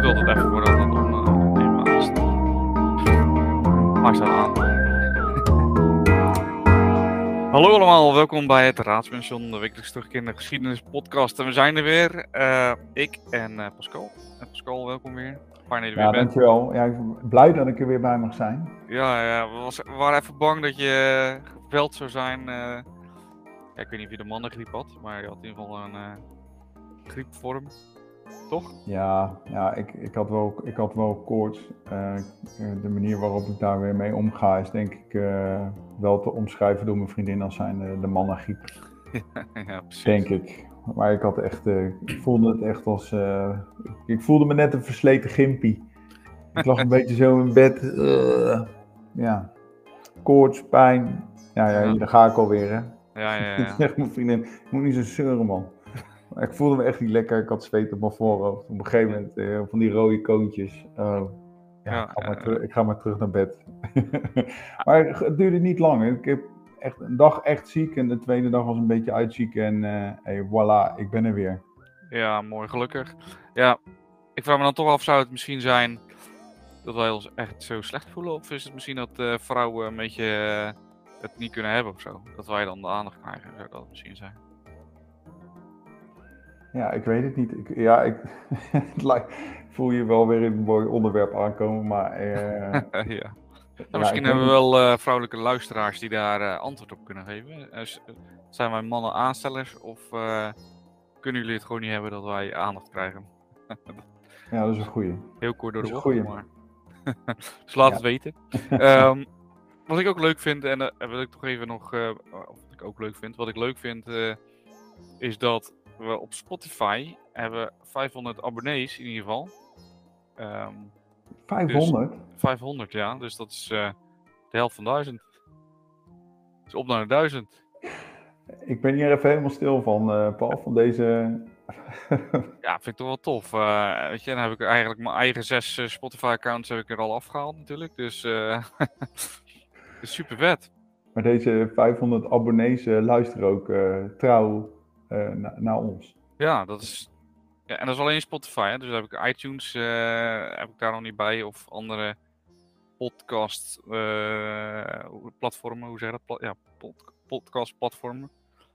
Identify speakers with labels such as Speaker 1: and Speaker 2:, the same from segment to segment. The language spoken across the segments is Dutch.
Speaker 1: duurt altijd even voordat het om uh, is. Maar staat aan. Hallo allemaal, welkom bij het Raadspension, de wekelijks terugkerende geschiedenis podcast. En we zijn er weer, uh, ik en uh, Pascal. En Pascal, welkom weer.
Speaker 2: Fijn dat je ja, weer bent. dankjewel. Ja, ik ben blij dat ik er weer bij mag zijn.
Speaker 1: Ja, ja we, was, we waren even bang dat je geveld zou zijn. Ja, ik weet niet of je de mannengriep had, maar je had in ieder geval een griepvorm toch?
Speaker 2: Ja, ja ik, ik, had wel, ik had wel koorts. Uh, de manier waarop ik daar weer mee omga is denk ik uh, wel te omschrijven door mijn vriendin als zijn de, de mannengriep. ja, precies. Denk ik. Maar ik had echt, uh, ik voelde het echt als, ik, ik, voelde me net een versleten gimpie. Ik lag een beetje zo in bed. ja, koorts, pijn. Ja, ja, daar ga ik alweer hè. Ja, ja, ja. Mijn vriendin, ik moet niet zo zeuren man. Ik voelde me echt niet lekker. Ik had zweet op mijn voorhoofd. Op een gegeven moment uh, van die rode koontjes. Uh, ja, ja, ga maar terug, ik ga maar terug naar bed. maar het duurde niet lang. Ik heb echt een dag echt ziek en de tweede dag was een beetje uitziek. En uh, hey, voilà, ik ben er weer.
Speaker 1: Ja, mooi, gelukkig. Ja, ik vraag me dan toch af, zou het misschien zijn dat wij ons echt zo slecht voelen? Of is het misschien dat vrouwen een beetje het niet kunnen hebben of zo? Dat wij dan de aandacht krijgen, zou dat misschien zijn?
Speaker 2: Ja, ik weet het niet. Ik, ja, ik voel je wel weer in een mooi onderwerp aankomen, maar... Uh,
Speaker 1: ja. Nou, misschien hebben we wel uh, vrouwelijke luisteraars die daar uh, antwoord op kunnen geven. zijn wij mannen aanstellers of kunnen jullie het gewoon niet hebben dat wij aandacht krijgen?
Speaker 2: ja, dat is een goeie.
Speaker 1: Heel kort door de bocht, maar... dus laat het weten. um, wat ik ook leuk vind, en dat wil ik toch even nog... wat ik ook leuk vind, wat ik leuk vind, is dat we op Spotify hebben 500 abonnees in ieder geval.
Speaker 2: Um, 500?
Speaker 1: Dus 500, ja. Dus dat is uh, de helft van 1000. Dus op naar de 1000.
Speaker 2: Ik ben hier even helemaal stil van, uh, Paul, van deze...
Speaker 1: ja, vind ik toch wel tof. Uh, weet je, dan heb ik eigenlijk mijn eigen zes Spotify-accounts heb ik er al afgehaald natuurlijk. Dus, is super vet.
Speaker 2: Maar deze 500 abonnees luisteren ook trouw uh, naar ons.
Speaker 1: Ja, dat is. Ja, en dat is alleen Spotify. Hè? Dus heb ik iTunes uh, heb ik daar nog niet bij. Of andere podcast uh, platformen. Hoe zeg je dat? ja, pod podcast platformen.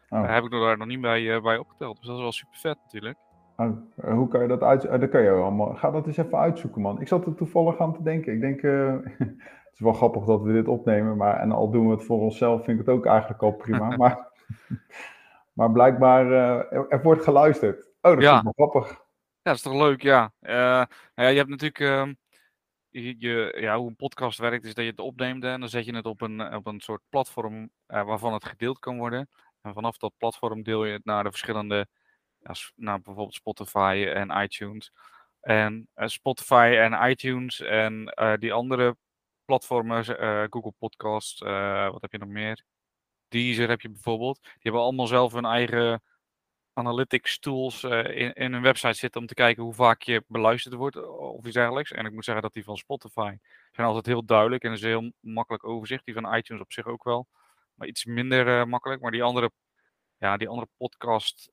Speaker 1: Oh. Daar heb ik daar nog niet bij, bij opgeteld. Dus dat is wel super vet natuurlijk.
Speaker 2: Oh, hoe kan je dat uit? dat kan je allemaal. Ga dat eens even uitzoeken, man. Ik zat er toevallig aan te denken. Ik denk, het is wel grappig dat we dit opnemen, maar en al doen we het voor onszelf, vind ik het ook eigenlijk al prima. maar maar blijkbaar, uh, er, wordt geluisterd. Oh, dat ja. is wel grappig. Ja,
Speaker 1: dat is toch leuk, ja. Uh, nou ja je hebt natuurlijk, uh, je, ja, hoe een podcast werkt is dat je het opneemt en dan zet je het op een, op een soort platform waarvan het gedeeld kan worden. En vanaf dat platform deel je het naar de verschillende, ja, naar bijvoorbeeld Spotify en iTunes. En Spotify en iTunes en die andere platformen, Google Podcast, wat heb je nog meer? Deezer heb je bijvoorbeeld. Die hebben allemaal zelf hun eigen analytics tools uh, in, in hun website zitten om te kijken hoe vaak je beluisterd wordt eh, of iets dergelijks. En ik moet zeggen dat die van Spotify zijn altijd heel duidelijk en is heel makkelijk overzicht. Die van iTunes op zich ook wel, maar iets minder uh, makkelijk. Maar die andere, ja, die andere podcast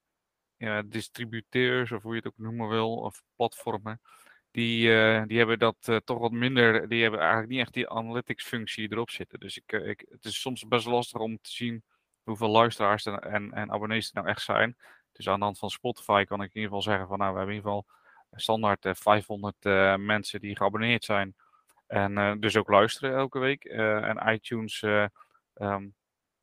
Speaker 1: distributeurs of hoe je het ook noemen wil, of platformen, die, uh, die hebben dat uh, toch wat minder. Die hebben eigenlijk niet echt die analytics functie erop zitten. Dus ik, uh, ik, het is soms best lastig om te zien hoeveel luisteraars en, en, en, abonnees er nou echt zijn. Dus aan de hand van Spotify kan ik in ieder geval zeggen van nou, we hebben in ieder geval standaard 500 mensen die geabonneerd zijn. En dus ook luisteren elke week. en iTunes um,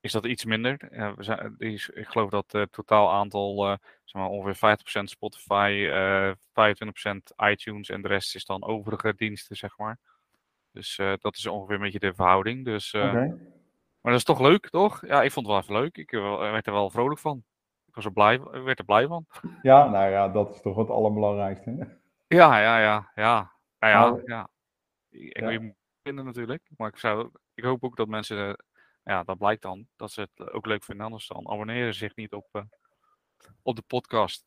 Speaker 1: is dat iets minder. we zijn, is, ik geloof dat het totaal aantal, zeg maar ongeveer 50% Spotify, uh, eh, 25% iTunes en de rest is dan overige diensten, zeg maar. Dus dat is ongeveer een beetje de verhouding. Dus, okay. Maar dat is toch leuk, toch? Ja, ik vond het wel even leuk. Ik werd er wel vrolijk van. Ik was er blij, werd er blij van.
Speaker 2: Ja, nou ja, dat is toch het allerbelangrijkste.
Speaker 1: Ja, ja, ja, ja. Nou ja, nou, ja. Ik wil je vinden natuurlijk. Maar ik, zou, ik hoop ook dat mensen ja, dat blijkt dan dat ze het ook leuk vinden. Anders dan abonneren ze zich niet op, uh, op de podcast.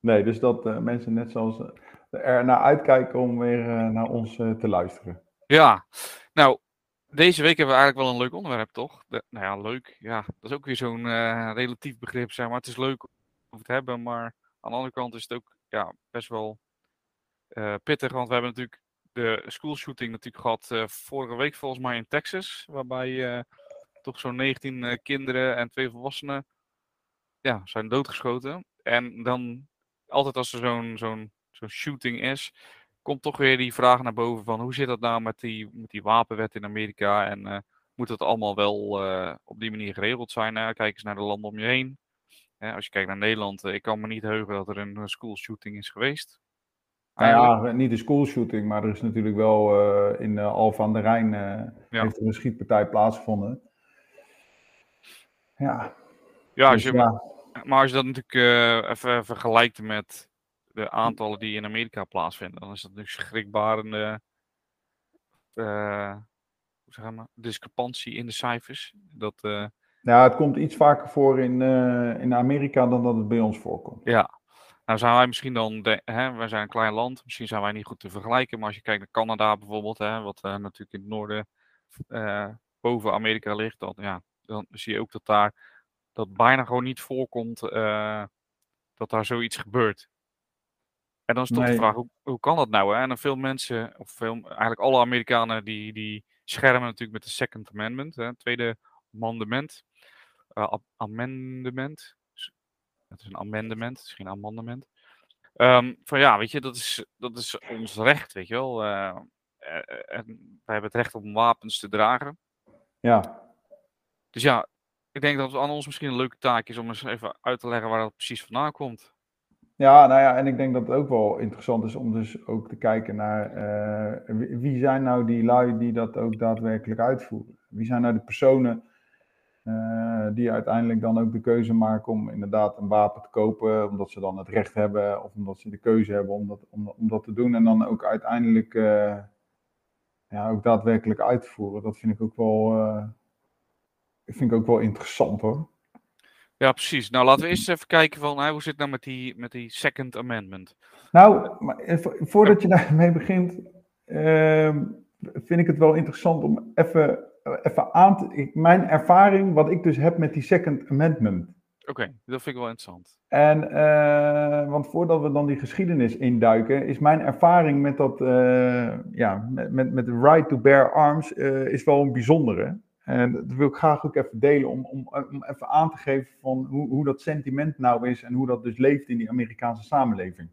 Speaker 2: Nee, dus dat uh, mensen net zoals uh, er naar uitkijken om weer naar ons te luisteren.
Speaker 1: Ja, nou, deze week hebben we eigenlijk wel een leuk onderwerp, toch? De, nou ja, leuk. Ja, dat is ook weer zo'n relatief begrip, zeg maar. Het is leuk om het te hebben, maar aan de andere kant is het ook ja, best wel eh, pittig, want we hebben natuurlijk de schoolshooting natuurlijk gehad eh, vorige week volgens mij in Texas, waarbij eh, toch zo'n 19 eh, kinderen en twee volwassenen ja, zijn doodgeschoten. En dan altijd als er zo'n zo'n zo'n shooting is, komt toch weer die vraag naar boven van hoe zit dat nou met die, met die wapenwet in Amerika en eh, moet dat allemaal wel eh, op die manier geregeld zijn? Nou, kijk eens naar de landen om je heen. Hè, als je kijkt naar Nederland, ik kan me niet heugen dat er een eh, schoolshooting is geweest.
Speaker 2: Nou ja, niet de schoolshooting, maar er is natuurlijk wel in uh, Alphen aan de Rijn
Speaker 1: Ja.
Speaker 2: heeft er een schietpartij plaatsgevonden. Ja,
Speaker 1: Ja, als
Speaker 2: dus
Speaker 1: je, maar als je dat natuurlijk eh, even vergelijkt met de aantallen die in Amerika plaatsvinden, dan is dat natuurlijk schrikbarende eh, hoe zeg maar, discrepantie in de cijfers. Dat, eh,
Speaker 2: ja, het komt iets vaker voor in, in Amerika dan dat het bij ons voorkomt.
Speaker 1: ja, nou zijn wij misschien dan, de, hè, wij zijn een klein land, misschien zijn wij niet goed te vergelijken, maar als je kijkt naar Canada bijvoorbeeld, hè, wat natuurlijk in het noorden boven Amerika ligt, dan, ja, dan zie je ook dat daar dat bijna gewoon niet voorkomt eh, dat daar zoiets gebeurt. En dan is toch de vraag, hoe, hoe kan dat nou? Hè? En dan veel mensen, of veel, eigenlijk alle Amerikanen, die, die schermen natuurlijk met de Second Amendment, hè, tweede amendement. am- amendement. Het is een amendement, het is geen amendement. Ehm, van ja, weet je, dat is, dat is ons recht, weet je wel. eh, en wij hebben het recht om wapens te dragen.
Speaker 2: Ja,
Speaker 1: Dus ja, ik denk dat het aan ons misschien een leuke taak is om eens even uit te leggen waar dat precies vandaan komt.
Speaker 2: Ja, nou ja, en ik denk dat het ook wel interessant is om dus ook te kijken naar eh, wie, zijn nou die lui die dat ook daadwerkelijk uitvoeren? Wie zijn nou de personen eh, die uiteindelijk dan ook de keuze maken om inderdaad een wapen te kopen, omdat ze dan het recht hebben of omdat ze de keuze hebben om dat, om, dat te doen en dan ook uiteindelijk eh, ja, ook daadwerkelijk uit te voeren. Dat vind ik ook wel, vind ik ook wel interessant hoor.
Speaker 1: Ja, precies. Nou, laten we eerst even kijken van hè, hoe zit het nou met die, met die Second Amendment?
Speaker 2: Nou, voordat je daarmee begint, ehm, vind ik het wel interessant om even, even aan te... ik- Mijn ervaring, wat ik dus heb met die Second Amendment.
Speaker 1: Oké, dat vind ik wel interessant.
Speaker 2: En, eh, want voordat we dan die geschiedenis induiken, is mijn ervaring met dat, eh, ja, met, met, met de right to bear arms, eh, is wel een bijzondere. En dat wil ik graag ook even delen om, om, om even aan te geven van hoe, hoe dat sentiment nou is en hoe dat dus leeft in die Amerikaanse samenleving.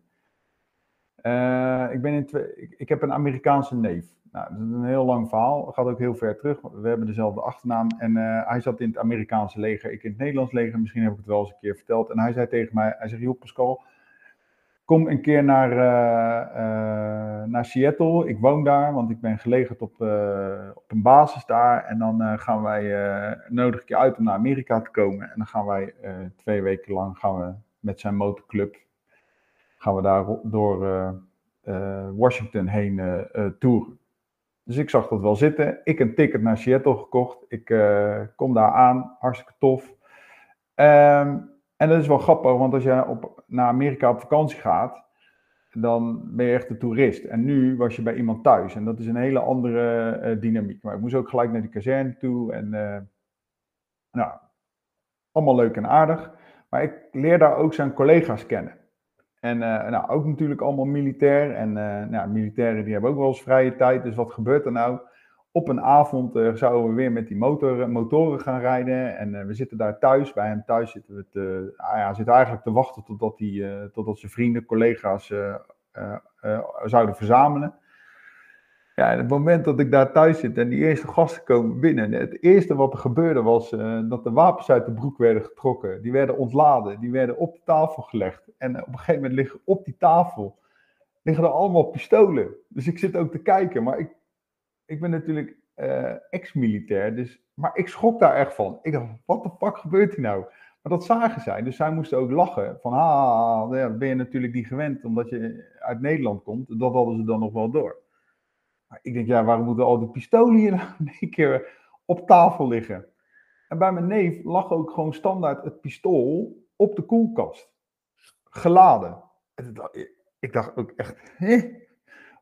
Speaker 2: Eh, ik, ben in twee, ik, heb een Amerikaanse neef. Nou, dat is een heel lang verhaal. Gaat ook heel ver terug. We hebben dezelfde achternaam. En eh, hij zat in het Amerikaanse leger, ik in het Nederlands leger. Misschien heb ik het wel eens een keer verteld. En hij zei tegen mij, hij zegt, joh Pascal, kom een keer naar, eh, eh, naar Seattle. Ik woon daar, want ik ben gelegerd op, eh, op een basis daar. En dan gaan wij, nodig ik je uit om naar Amerika te komen. En dan gaan wij twee weken lang gaan we met zijn motorclub, gaan we daar door Washington heen eh, toeren. Dus ik zag dat wel zitten. Ik een ticket naar Seattle gekocht. Ik kom daar aan. Hartstikke tof. Ehm, en dat is wel grappig, want als je op, naar Amerika op vakantie gaat, dan ben je echt een toerist. En nu was je bij iemand thuis. En dat is een hele andere eh, dynamiek. Maar ik moest ook gelijk naar die kazerne toe. En eh, nou, allemaal leuk en aardig. Maar ik leer daar ook zijn collega's kennen. En eh, nou, ook natuurlijk allemaal militair. En nou, militairen die hebben ook wel eens vrije tijd. Dus wat gebeurt er nou? Op een avond eh, zouden we weer met die motor, motoren gaan rijden. En eh, we zitten daar thuis. Bij hem thuis zitten we te, ah ja, zitten eigenlijk te wachten totdat, die, eh, totdat zijn vrienden, collega's eh, eh, eh, zouden verzamelen. Ja, en het moment dat ik daar thuis zit en die eerste gasten komen binnen. Het eerste wat er gebeurde was eh, dat de wapens uit de broek werden getrokken. Die werden ontladen, die werden op de tafel gelegd. En eh, op een gegeven moment liggen op die tafel liggen er allemaal pistolen. Dus ik zit ook te kijken, maar ik, ik ben natuurlijk eh, ex-militair, dus, maar ik schrok daar echt van. Ik dacht, wat de fuck gebeurt hier nou? Maar dat zagen zij, dus zij moesten ook lachen. Van, ah, ja, ben je natuurlijk niet gewend, omdat je uit Nederland komt. Dat hadden ze dan nog wel door. Maar ik denk, ja, waarom moeten al die pistolen hier nou keer op tafel liggen? En bij mijn neef lag ook gewoon standaard het pistool op de koelkast. Geladen. Ik dacht ook echt, hè?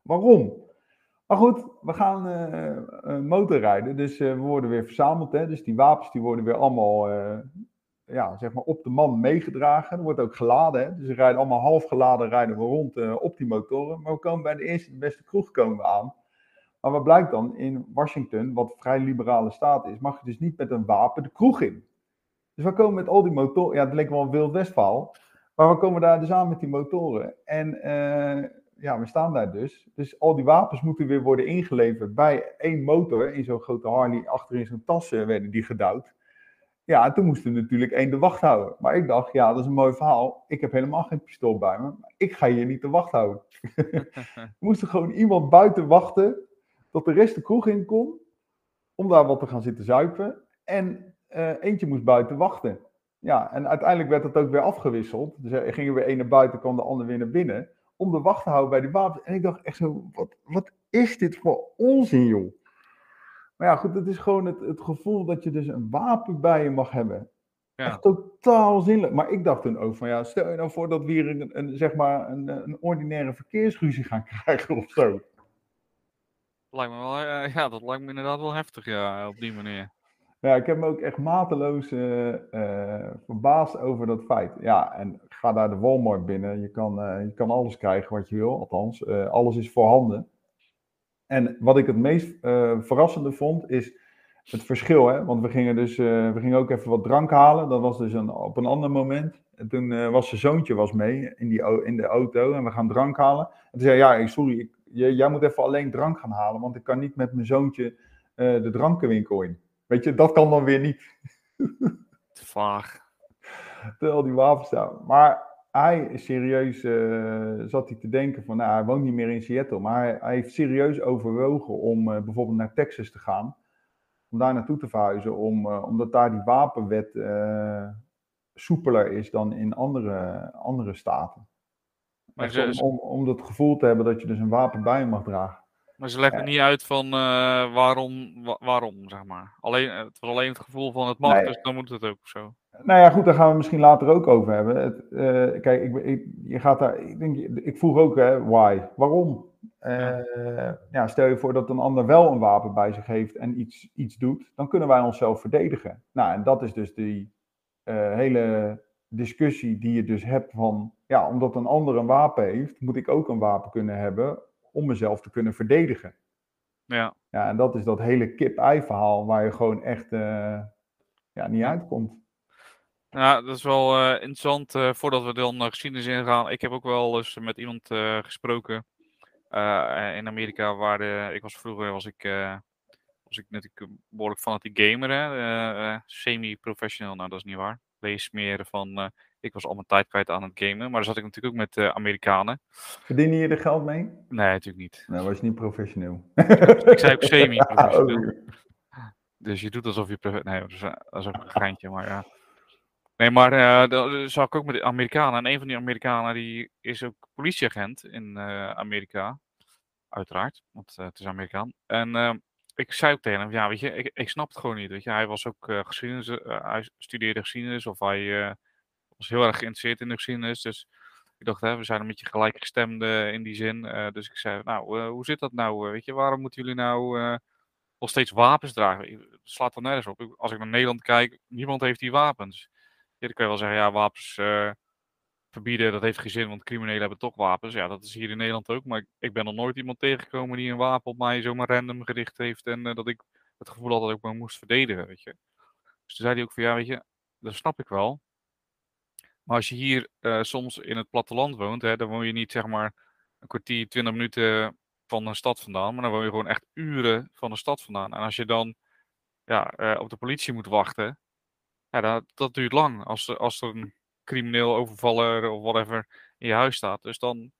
Speaker 2: Waarom? Maar goed, we gaan eh, eh, motorrijden, dus eh, we worden weer verzameld. Hè? Dus die wapens die worden weer allemaal, ja, zeg maar op de man meegedragen. Er wordt ook geladen. Hè? Dus ze rijden allemaal half geladen rijden we rond op die motoren. Maar we komen bij de eerste de beste kroeg komen we aan. Maar wat blijkt dan? In Washington, wat vrij liberale staat is, mag je dus niet met een wapen de kroeg in. Dus we komen met al die motoren. Ja, het leek wel een wild westval. Maar we komen daar dus aan met die motoren. En ja, we staan daar dus. Dus al die wapens moeten weer worden ingeleverd bij één motor. In zo'n grote Harley achter in zo'n tas uh, werden die gedouwd. Ja, en toen moesten we natuurlijk één de wacht houden. Maar ik dacht, ja, dat is een mooi verhaal. Ik heb helemaal geen pistool bij me. Ik ga hier niet de wacht houden. moest er gewoon iemand buiten wachten tot de rest de kroeg in kon. Om daar wat te gaan zitten zuipen. En uh, eentje moest buiten wachten. Ja, en uiteindelijk werd dat ook weer afgewisseld. Dus er ging er weer één naar buiten, kwam de ander weer naar binnen. Om de wacht te houden bij die wapens. En ik dacht echt zo, wat, wat is dit voor onzin, joh? Maar ja, goed, het is gewoon het, het gevoel dat je dus een wapen bij je mag hebben. Ja. Echt totaal zinloos. Maar ik dacht toen ook van, ja, stel je nou voor dat we hier een, een zeg maar een, een ordinaire verkeersruzie gaan krijgen of zo.
Speaker 1: Lijkt me wel, uh, ja, dat lijkt me inderdaad wel heftig, ja, op die manier.
Speaker 2: Ja, ik heb me ook echt mateloos uh, uh, verbaasd over dat feit. Ja, en ga daar de Walmart binnen. Je kan, je kan alles krijgen wat je wil, althans. alles is voorhanden. En wat ik het meest verrassende vond, is het verschil. Hè? Want we gingen dus we gingen ook even wat drank halen. Dat was dus een, op een ander moment. En toen was zijn zoontje was mee in, die, in de auto en we gaan drank halen. En toen zei ja, sorry, ik, jij moet even alleen drank gaan halen, want ik kan niet met mijn zoontje de drankenwinkel in. Weet je, dat kan dan weer niet.
Speaker 1: Te vaag.
Speaker 2: Terwijl die wapens staan. Maar hij serieus uh, zat hij te denken van, nou, hij woont niet meer in Seattle, maar hij, hij heeft serieus overwogen om uh, bijvoorbeeld naar Texas te gaan, om daar naartoe te verhuizen, om, uh, omdat daar die wapenwet soepeler is dan in andere, andere staten. Maar om, om, om dat gevoel te hebben dat je dus een wapen bij je mag dragen.
Speaker 1: Maar ze leggen niet uit van uh, waarom, wa waarom, zeg maar. Alleen, het was alleen het gevoel van het mag, nee. dus dan moet het ook zo.
Speaker 2: Nou ja, goed, daar gaan we misschien later ook over hebben. Het, uh, kijk, ik, ik, je gaat daar, ik, denk, ik vroeg ook, hè, why? Waarom? Uh, ja. ja. stel je voor dat een ander wel een wapen bij zich heeft en iets, iets doet, dan kunnen wij onszelf verdedigen. Nou, en dat is dus die hele discussie die je dus hebt van, ja, omdat een ander een wapen heeft, moet ik ook een wapen kunnen hebben om mezelf te kunnen verdedigen.
Speaker 1: Ja.
Speaker 2: Ja, en dat is dat hele kip-ei verhaal waar je gewoon echt uh, ja, niet uitkomt.
Speaker 1: Ja, dat is wel uh, interessant. Uh, voordat we dan naar geschiedenis ingaan. Ik heb ook wel eens met iemand gesproken in Amerika. Waar ik was vroeger was ik, was ik natuurlijk behoorlijk fanatiek gamer. Semi-professional, nou dat is niet waar. Lees meer van ik was al mijn tijd kwijt aan het gamen. Maar daar zat ik natuurlijk ook met uh, Amerikanen.
Speaker 2: Verdiende je er geld mee?
Speaker 1: Nee, natuurlijk niet.
Speaker 2: Nou, was je niet professioneel.
Speaker 1: ik zei ook semi-professioneel. Oh, dus je doet alsof je... Nee, dat is, dat is ook een geintje, maar ja. Nee, maar uh, dan zag ik ook met de Amerikanen. En een van die Amerikanen die is ook politieagent in uh, Amerika. Uiteraard, want uh, het is Amerikaan. En ik zei ook tegen hem, ja, weet je, ik, ik snap het gewoon niet. Weet je, hij was ook geschiedenis, hij studeerde geschiedenis of hij was heel erg geïnteresseerd in de geschiedenis. Dus ik dacht, hè, we zijn een beetje gelijkgestemde in die zin. Uh, dus ik zei, nou, uh, hoe zit dat nou? weet je, waarom moeten jullie nou nog steeds wapens dragen? Het slaat er nergens op. Als ik naar Nederland kijk, niemand heeft die wapens. Ja, dan kun je wel zeggen, ja, wapens verbieden, dat heeft geen zin, want criminelen hebben toch wapens. Ja, dat is hier in Nederland ook. Maar ik, ik ben nog nooit iemand tegengekomen die een wapen op mij zomaar random gericht heeft. En dat ik het gevoel had dat ik me moest verdedigen, weet je. Dus toen zei hij ook van, ja, weet je, dat snap ik wel. Maar als je hier uh, soms in het platteland woont, hè, dan woon je niet zeg maar een kwartier, twintig minuten van een stad vandaan, maar dan woon je gewoon echt uren van de stad vandaan. En als je dan ja, uh, op de politie moet wachten, ja, dat, dat duurt lang. Als, als er een crimineel overvaller of whatever in je huis staat. Dus dan,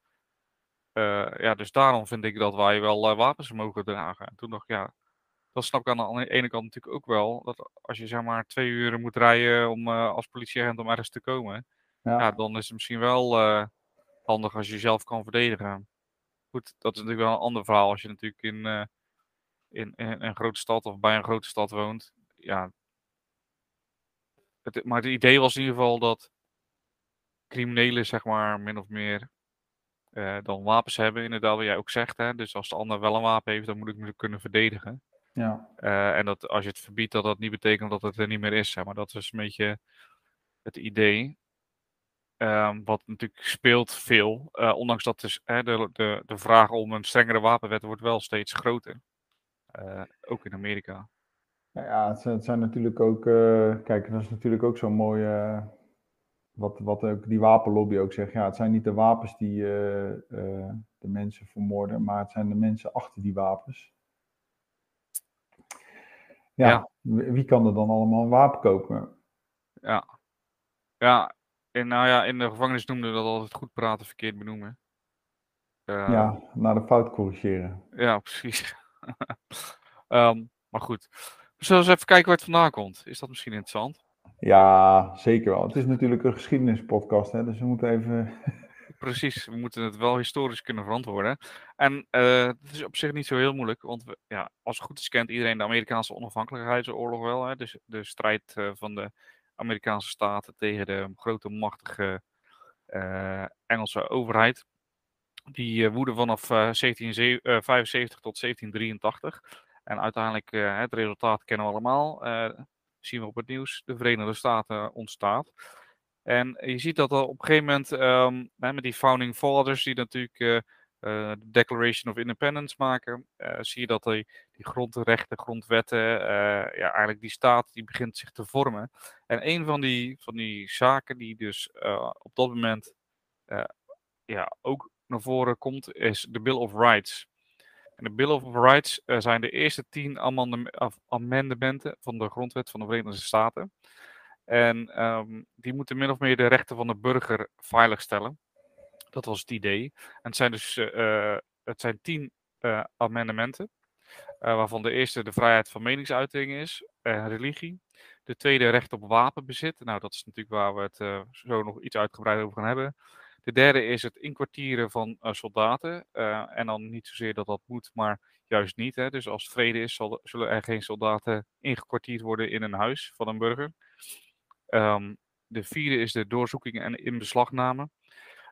Speaker 1: uh, ja, dus daarom vind ik dat wij wel wapens mogen dragen. En toen dacht ik, ja, dat snap ik aan de ene kant natuurlijk ook wel. Dat als je zeg maar twee uur moet rijden om als politieagent om ergens te komen ja. ja. dan is het misschien wel uh, handig als je jezelf kan verdedigen. Goed, dat is natuurlijk wel een ander verhaal als je natuurlijk in, uh, in, in, een grote stad of bij een grote stad woont. Ja. Het, maar het idee was in ieder geval dat criminelen, zeg maar, min of meer uh, dan wapens hebben, inderdaad, wat jij ook zegt. Hè? Dus als de ander wel een wapen heeft, dan moet ik me kunnen verdedigen.
Speaker 2: Ja.
Speaker 1: Uh, en dat als je het verbiedt, dat dat niet betekent dat het er niet meer is. Maar dat is een beetje het idee, ehm, wat natuurlijk speelt veel, uh, ondanks dat dus, hè, de, de, de vraag om een strengere wapenwet wordt wel steeds groter. Uh, ook in Amerika.
Speaker 2: Nou ja, het zijn, het zijn natuurlijk ook, uh, kijk, dat is natuurlijk ook zo'n mooie, wat, wat ook die wapenlobby ook zegt. Ja, het zijn niet de wapens die de mensen vermoorden, maar het zijn de mensen achter die wapens. Ja, ja. wie kan er dan allemaal een wapen kopen?
Speaker 1: Ja. Ja, en nou ja, in de gevangenis noemden we dat altijd goed praten, verkeerd benoemen.
Speaker 2: Uh, ja, naar de fout corrigeren.
Speaker 1: Ja, precies. um, maar goed. We zullen eens even kijken waar het vandaan komt. Is dat misschien interessant?
Speaker 2: Ja, zeker wel. Het is natuurlijk een geschiedenispodcast, hè, dus we moeten even
Speaker 1: precies. We moeten het wel historisch kunnen verantwoorden. En uh, het is op zich niet zo heel moeilijk, want we, ja, als het goed is kent iedereen de Amerikaanse onafhankelijkheidsoorlog wel. Hè? Dus de strijd uh, van de Amerikaanse staten tegen de grote machtige uh, Engelse overheid. Die woedde vanaf 1775 tot 1783. En uiteindelijk, het resultaat kennen we allemaal. zien we op het nieuws. De Verenigde Staten ontstaat. En je ziet dat op een gegeven moment um, met die founding fathers, die natuurlijk de Declaration of Independence maken, uh, zie je dat die, die grondrechten, grondwetten, ja, eigenlijk die staat, die begint zich te vormen. En een van die, van die zaken die dus op dat moment ja, ook naar voren komt, is de Bill of Rights. En de Bill of Rights zijn de eerste tien amendementen van de grondwet van de Verenigde Staten. En um, die moeten min of meer de rechten van de burger veiligstellen. Dat was het idee. En het zijn dus uh, het zijn tien uh, amendementen. Waarvan de eerste de vrijheid van meningsuiting is, religie. De tweede recht op wapenbezit. Nou, dat is natuurlijk waar we het zo nog iets uitgebreid over gaan hebben. De derde is het inkwartieren van soldaten. en dan niet zozeer dat dat moet, maar juist niet. Hè. Dus als vrede is, zullen er geen soldaten ingekwartierd worden in een huis van een burger. Um, de vierde is de doorzoeking en inbeslagname.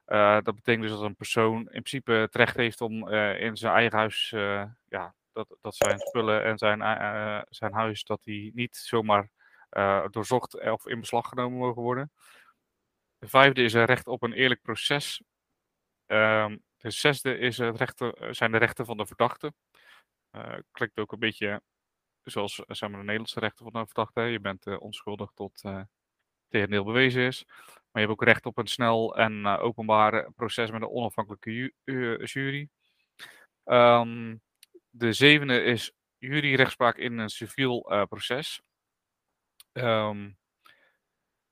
Speaker 1: Uh, dat betekent dus dat een persoon in principe het recht heeft om uh, in zijn eigen huis, uh, ja, dat, dat zijn spullen en zijn, zijn huis, dat die niet zomaar doorzocht of in beslag genomen mogen worden. De vijfde is het recht op een eerlijk proces. Um, de zesde is het recht, zijn de rechten van de verdachte. klinkt ook een beetje zoals zeg maar, de Nederlandse rechten van de verdachte. Je bent onschuldig tot tegendeel bewezen is. Maar je hebt ook recht op een snel en uh, openbaar proces met een onafhankelijke uh, jury. Um, de zevende is juryrechtspraak in een civiel proces. Um,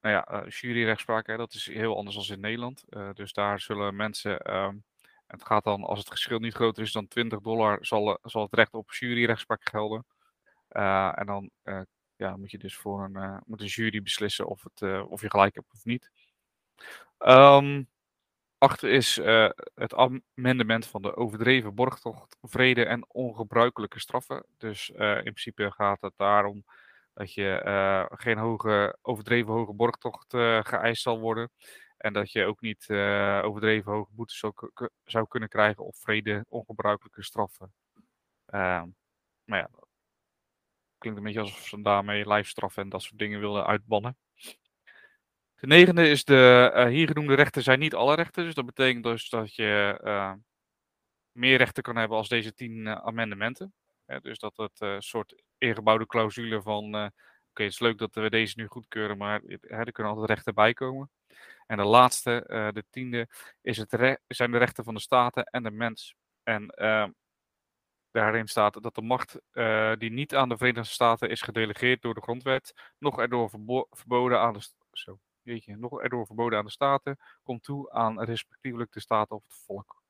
Speaker 1: nou ja, juryrechtspraak, hè, dat is heel anders dan in Nederland. dus daar zullen mensen, um, het gaat dan, als het geschil niet groter is dan 20 dollar, zal, zal het recht op juryrechtspraak gelden. en dan ja, moet je dus voor een, moet een jury beslissen of, het, of je gelijk hebt of niet. Um, achter is uh, het amendement van de overdreven borgtocht, vrede en ongebruikelijke straffen. Dus in principe gaat het daarom dat je geen hoge, overdreven hoge borgtocht geëist zal worden. En dat je ook niet overdreven hoge boetes zou, kunnen krijgen of vrede ongebruikelijke straffen. Uh, maar ja, Klinkt een beetje alsof ze daarmee lijfstraffen en dat soort dingen willen uitbannen. De negende is de uh, hier genoemde rechten zijn niet alle rechten. Dus dat betekent dus dat je uh, meer rechten kan hebben als deze tien uh, amendementen. dus dat het een soort ingebouwde clausule van oké, het is leuk dat we deze nu goedkeuren, maar er kunnen altijd rechten bij komen. En de laatste, de tiende, is het zijn de rechten van de staten en de mens. En Daarin staat dat de macht die niet aan de Verenigde Staten is gedelegeerd door de grondwet, nog erdoor verbo verboden aan de, zo, jeetje, nog erdoor verboden aan de Staten, komt toe aan respectievelijk de Staten of het volk.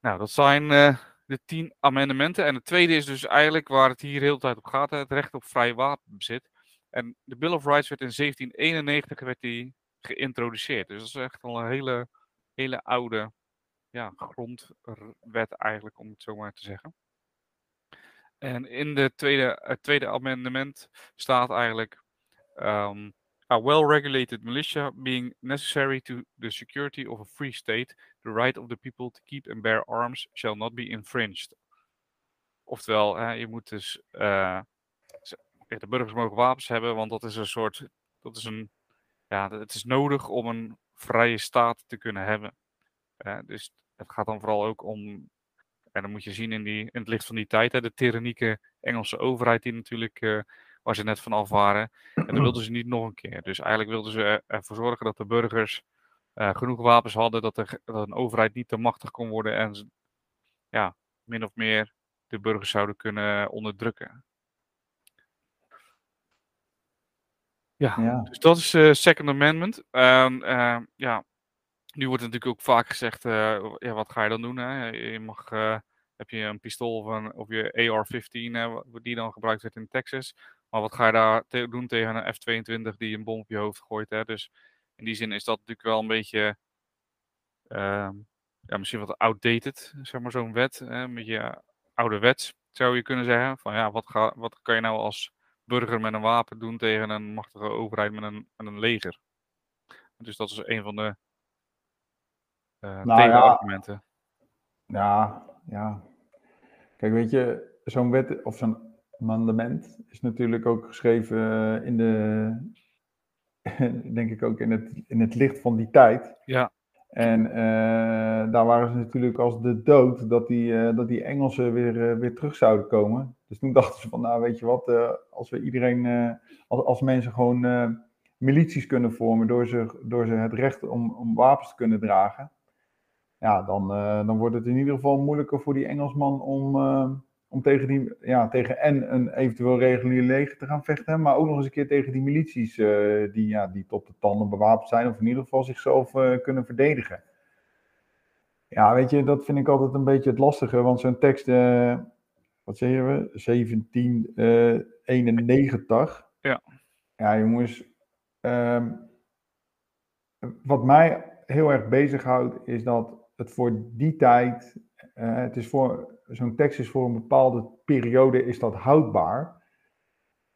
Speaker 1: Nou, dat zijn uh, de tien amendementen. En het tweede is dus eigenlijk waar het hier heel tijd op gaat, het recht op vrij wapenbezit. En de Bill of Rights werd in 1791 werd die geïntroduceerd. Dus dat is echt al een hele, hele oude ja, grondwet eigenlijk, om het zo maar te zeggen. En in de tweede, het tweede amendement staat eigenlijk um, a well-regulated militia being necessary to the security of a free state, the right of the people to keep and bear arms shall not be infringed. Oftewel, hè, je moet dus, uh, de burgers mogen wapens hebben, want dat is een soort, dat is een ja, het is nodig om een vrije staat te kunnen hebben. dus het gaat dan vooral ook om, en dan moet je zien in, die, in het licht van die tijd, hè, de tyrannieke Engelse overheid die natuurlijk, uh, waar ze net vanaf waren. En dat wilden ze niet nog een keer. Dus eigenlijk wilden ze ervoor zorgen dat de burgers uh, genoeg wapens hadden, dat, er, dat een overheid niet te machtig kon worden en ja, min of meer de burgers zouden kunnen onderdrukken. Ja, dus dat is uh, Second Amendment. Uh, ja, nu wordt het natuurlijk ook vaak gezegd, uh, ja, wat ga je dan doen? Hè? Je mag, heb je een pistool of, een, of je AR-15 die dan gebruikt werd in Texas. Maar wat ga je daar te doen tegen een F-22 die een bom op je hoofd gooit? Hè? Dus in die zin is dat natuurlijk wel een beetje, ehm, ja, misschien wat outdated, zeg maar zo'n wet. Hè? Een beetje ouderwets, zou je kunnen zeggen. Van ja, wat, ga, wat kan je nou als burger met een wapen doen tegen een machtige overheid met een, met een leger. Dus dat is een van de uh, nou, tegenargumenten.
Speaker 2: Ja, ja. Kijk, weet je, zo'n wet of zo'n amendement is natuurlijk ook geschreven in de, denk ik ook in het, in het licht van die tijd.
Speaker 1: Ja.
Speaker 2: En uh, daar waren ze natuurlijk als de dood dat die, uh, dat die Engelsen weer, uh, weer terug zouden komen. Dus toen dachten ze van, nou weet je wat, als we iedereen, als, als mensen gewoon milities kunnen vormen door ze, door ze het recht om, om wapens te kunnen dragen. Ja, dan, dan wordt het in ieder geval moeilijker voor die Engelsman om, om tegen, die, ja, tegen en een eventueel regulier leger te gaan vechten, maar ook nog eens een keer tegen die milities uh, die, ja, die tot de tanden bewapend zijn, of in ieder geval zichzelf uh, kunnen verdedigen. Ja, weet je, dat vind ik altijd een beetje het lastige, want zo'n tekst, uh, wat zeggen we, 1791.
Speaker 1: ja.
Speaker 2: Ja, jongens, um, wat mij heel erg bezighoudt, is dat het voor die tijd, het is voor zo'n tekst is voor een bepaalde periode is dat houdbaar.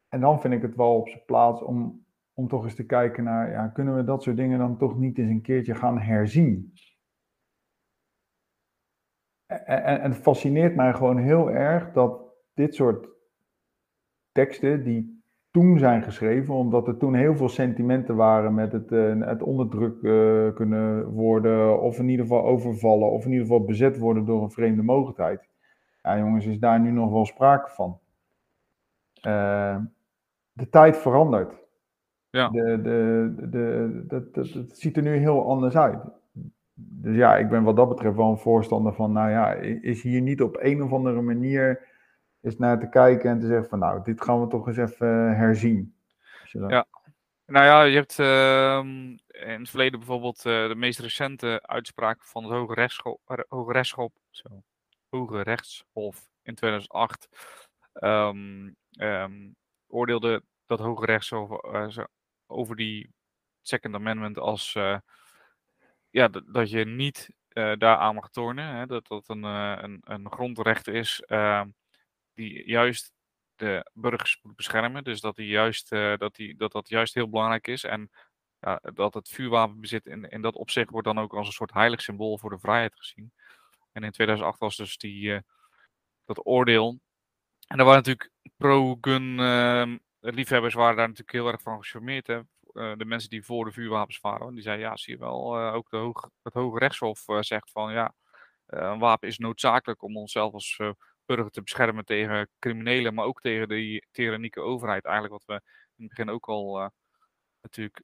Speaker 2: En dan vind ik het wel op zijn plaats om, om toch eens te kijken naar, ja, kunnen we dat soort dingen dan toch niet eens een keertje gaan herzien? En, en, en het fascineert mij gewoon heel erg dat dit soort teksten die toen zijn geschreven, omdat er toen heel veel sentimenten waren met het, uh, het onderdruk uh, kunnen worden, of in ieder geval overvallen, of in ieder geval bezet worden door een vreemde mogelijkheid. Ja, jongens, is daar nu nog wel sprake van. Uh, de tijd verandert.
Speaker 1: Ja.
Speaker 2: De, de, de, het ziet er nu heel anders uit. Dus ja, ik ben wat dat betreft wel een voorstander van, nou ja, is hier niet op een of andere manier is naar te kijken en te zeggen van, nou, dit gaan we toch eens even herzien.
Speaker 1: Ja, nou ja, je hebt uh, in het verleden bijvoorbeeld uh, de meest recente uitspraak van het Hoge Rechtshof, Hoge Rechtshof zo, Hoge Rechtshof in 2008 um, um, oordeelde dat Hoge Rechtshof uh, over die Second Amendment als uh, ja, dat je niet uh, daaraan mag tornen. Hè, dat dat een, een, een grondrecht is ehm, die juist de burgers moet beschermen. Dus dat, die juist, dat, die, dat dat juist heel belangrijk is. En ja, dat het vuurwapenbezit in, in dat opzicht wordt dan ook als een soort heilig symbool voor de vrijheid gezien. En in 2008 was dus die, uh, dat oordeel. En er waren natuurlijk pro-gun uh, liefhebbers waren daar natuurlijk heel erg van gecharmeerd. Hè? Uh, de mensen die voor de vuurwapens waren. Die zeiden, ja, zie je wel, eh, ook de hoog, het Hoge Rechtshof zegt van, ja, een wapen is noodzakelijk om onszelf als burger te beschermen tegen criminelen, maar ook tegen de tyrannieke overheid. Eigenlijk wat we in het begin ook al natuurlijk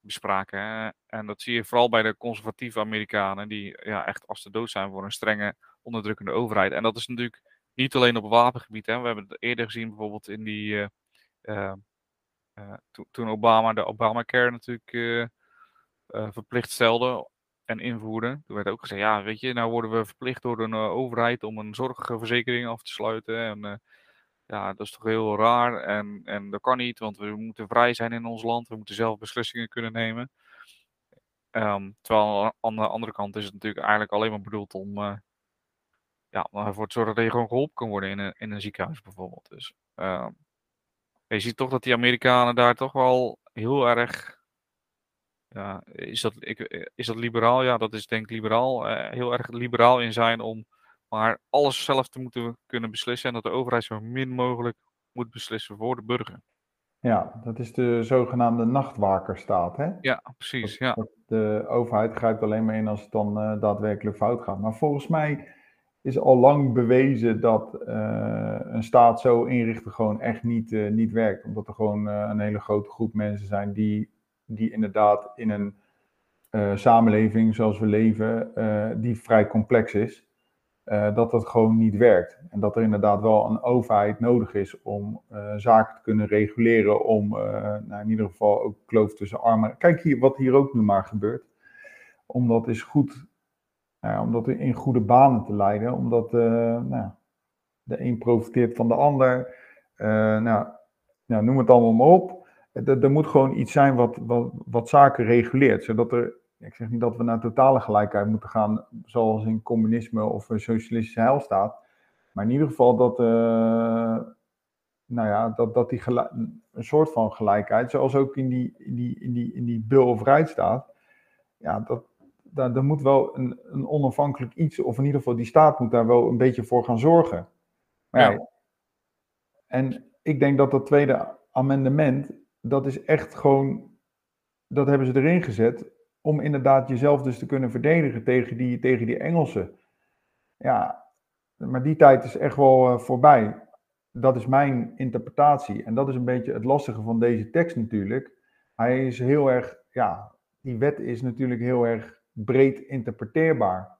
Speaker 1: bespraken. En dat zie je vooral bij de conservatieve Amerikanen, die ja, echt als de dood zijn voor een strenge, onderdrukkende overheid. En dat is natuurlijk niet alleen op wapengebied. Hè? We hebben het eerder gezien bijvoorbeeld in die. Uh, uh, uh, toen Obama de Obamacare natuurlijk verplicht stelde en invoerde. Toen werd ook gezegd: ja, weet je, nou worden we verplicht door een overheid om een zorgverzekering af te sluiten. En ja, dat is toch heel raar en, en dat kan niet, want we moeten vrij zijn in ons land, we moeten zelf beslissingen kunnen nemen. Um, terwijl aan de andere kant is het natuurlijk eigenlijk alleen maar bedoeld om uh, ja, ervoor te zorgen dat je gewoon geholpen kan worden in een, in een ziekenhuis bijvoorbeeld. Dus uh, je ziet toch dat die Amerikanen daar toch wel heel erg. Ja, is dat, ik, is dat liberaal? Ja, dat is denk ik liberaal. Uh, heel erg liberaal in zijn om maar alles zelf te moeten kunnen beslissen en dat de overheid zo min mogelijk moet beslissen voor de burger.
Speaker 2: Ja, dat is de zogenaamde nachtwakerstaat. Hè?
Speaker 1: Ja, precies. Ja.
Speaker 2: de overheid grijpt alleen maar in als het dan uh, daadwerkelijk fout gaat. Maar volgens mij is al lang bewezen dat uh, een staat zo inrichten gewoon echt niet, uh, niet werkt. Omdat er gewoon een hele grote groep mensen zijn die, die inderdaad in een samenleving zoals we leven, die vrij complex is, uh, dat dat gewoon niet werkt. En dat er inderdaad wel een overheid nodig is om uh, zaken te kunnen reguleren, om uh, nou, in ieder geval ook kloof tussen armen. Kijk hier, wat hier ook nu maar gebeurt. Om dat is goed, nou, om in goede banen te leiden, omdat nou, de een profiteert van de ander. nou, nou, noem het allemaal maar op. Er, er moet gewoon iets zijn wat, wat zaken reguleert, zodat er ik zeg niet dat we naar totale gelijkheid moeten gaan, zoals in communisme of een socialistische heilstaat. Maar in ieder geval dat, uh, nou ja, dat, dat die een soort van gelijkheid, zoals ook in die, in die, in die, in die Bill of Rights staat, ja, dat, daar, daar moet wel een, een onafhankelijk iets, of in ieder geval die staat moet daar wel een beetje voor gaan zorgen. Maar ja. en ik denk dat dat tweede amendement, dat is echt gewoon, dat hebben ze erin gezet om inderdaad jezelf dus te kunnen verdedigen tegen die, tegen die Engelsen. Ja, maar die tijd is echt wel uh, voorbij. Dat is mijn interpretatie. En dat is een beetje het lastige van deze tekst natuurlijk. Hij is heel erg, ja, die wet is natuurlijk heel erg breed interpreteerbaar.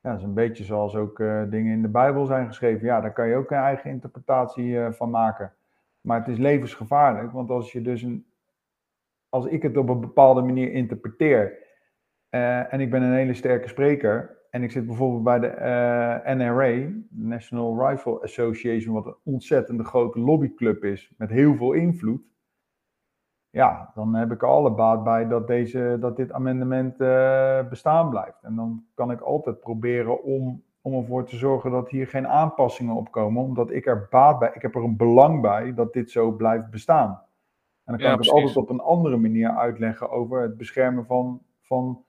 Speaker 2: Ja, dat is een beetje zoals ook uh, dingen in de Bijbel zijn geschreven. Ja, daar kan je ook een eigen interpretatie uh, van maken. Maar het is levensgevaarlijk, want als je dus een, als ik het op een bepaalde manier interpreteer uh, en ik ben een hele sterke spreker en ik zit bijvoorbeeld bij de uh, eh, NRA, National Rifle Association, wat een ontzettend grote lobbyclub is met heel veel invloed. Ja, dan heb ik er alle baat bij dat, deze, dat dit amendement uh, bestaan blijft. En dan kan ik altijd proberen om, om ervoor te zorgen dat hier geen aanpassingen op komen, omdat ik er baat bij, ik heb er een belang bij dat dit zo blijft bestaan. En dan kan ja, ik het altijd op een andere manier uitleggen over het beschermen van, van